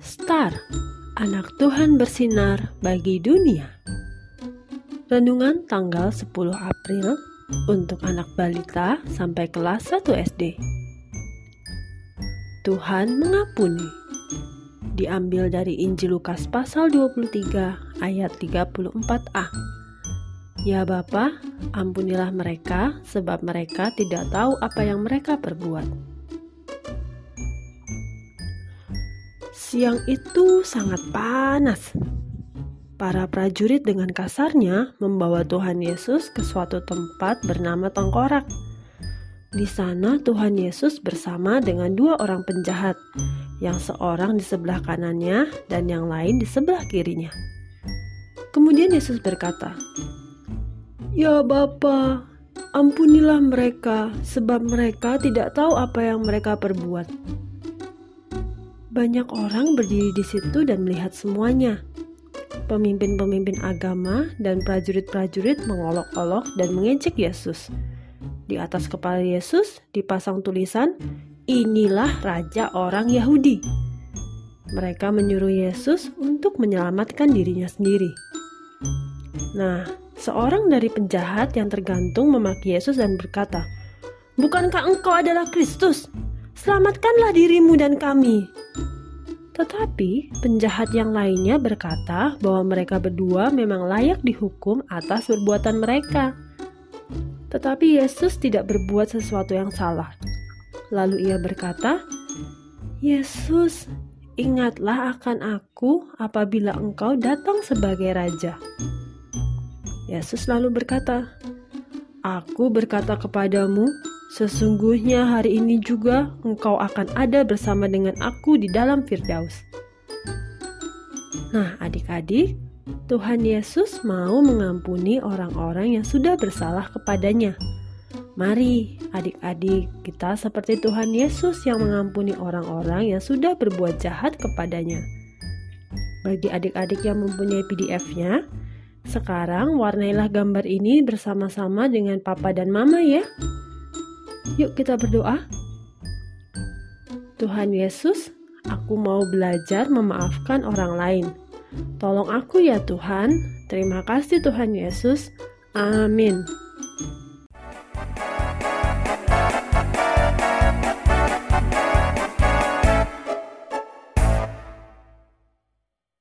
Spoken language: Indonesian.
Star, anak Tuhan bersinar bagi dunia. Renungan tanggal 10 April untuk anak balita sampai kelas 1 SD. Tuhan mengampuni. Diambil dari Injil Lukas pasal 23 ayat 34a. Ya Bapa, ampunilah mereka sebab mereka tidak tahu apa yang mereka perbuat. Siang itu sangat panas. Para prajurit dengan kasarnya membawa Tuhan Yesus ke suatu tempat bernama Tengkorak. Di sana Tuhan Yesus bersama dengan dua orang penjahat, yang seorang di sebelah kanannya dan yang lain di sebelah kirinya. Kemudian Yesus berkata, "Ya Bapa, ampunilah mereka, sebab mereka tidak tahu apa yang mereka perbuat." Banyak orang berdiri di situ dan melihat semuanya. Pemimpin-pemimpin agama dan prajurit-prajurit mengolok-olok dan mengejek Yesus. Di atas kepala Yesus dipasang tulisan, "Inilah raja orang Yahudi." Mereka menyuruh Yesus untuk menyelamatkan dirinya sendiri. Nah, seorang dari penjahat yang tergantung memaki Yesus dan berkata, "Bukankah engkau adalah Kristus? Selamatkanlah dirimu dan kami." Tetapi penjahat yang lainnya berkata bahwa mereka berdua memang layak dihukum atas perbuatan mereka. Tetapi Yesus tidak berbuat sesuatu yang salah. Lalu ia berkata, "Yesus, ingatlah akan aku apabila engkau datang sebagai raja." Yesus lalu berkata, "Aku berkata kepadamu, Sesungguhnya hari ini juga engkau akan ada bersama dengan aku di dalam Firdaus. Nah, adik-adik, Tuhan Yesus mau mengampuni orang-orang yang sudah bersalah kepadanya. Mari, adik-adik, kita seperti Tuhan Yesus yang mengampuni orang-orang yang sudah berbuat jahat kepadanya. Bagi adik-adik yang mempunyai PDF-nya, sekarang warnailah gambar ini bersama-sama dengan papa dan mama ya. Yuk kita berdoa. Tuhan Yesus, aku mau belajar memaafkan orang lain. Tolong aku ya Tuhan. Terima kasih Tuhan Yesus. Amin.